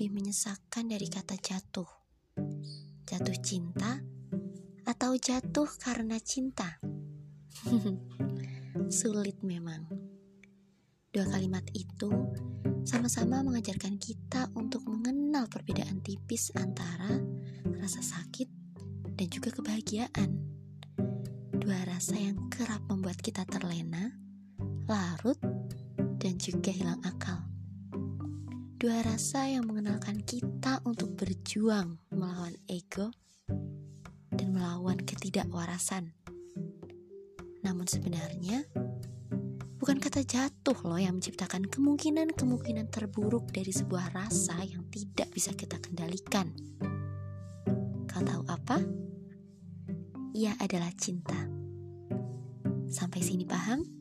lebih menyesakan dari kata jatuh. Jatuh cinta atau jatuh karena cinta? Sulit memang. Dua kalimat itu sama-sama mengajarkan kita untuk mengenal perbedaan tipis antara rasa sakit dan juga kebahagiaan. Dua rasa yang kerap membuat kita terlena, larut, dan juga hilang akal. Dua rasa yang mengenalkan kita untuk berjuang melawan ego dan melawan ketidakwarasan. Namun sebenarnya, bukan kata jatuh loh yang menciptakan kemungkinan-kemungkinan terburuk dari sebuah rasa yang tidak bisa kita kendalikan. Kau tahu apa? Ia adalah cinta. Sampai sini paham?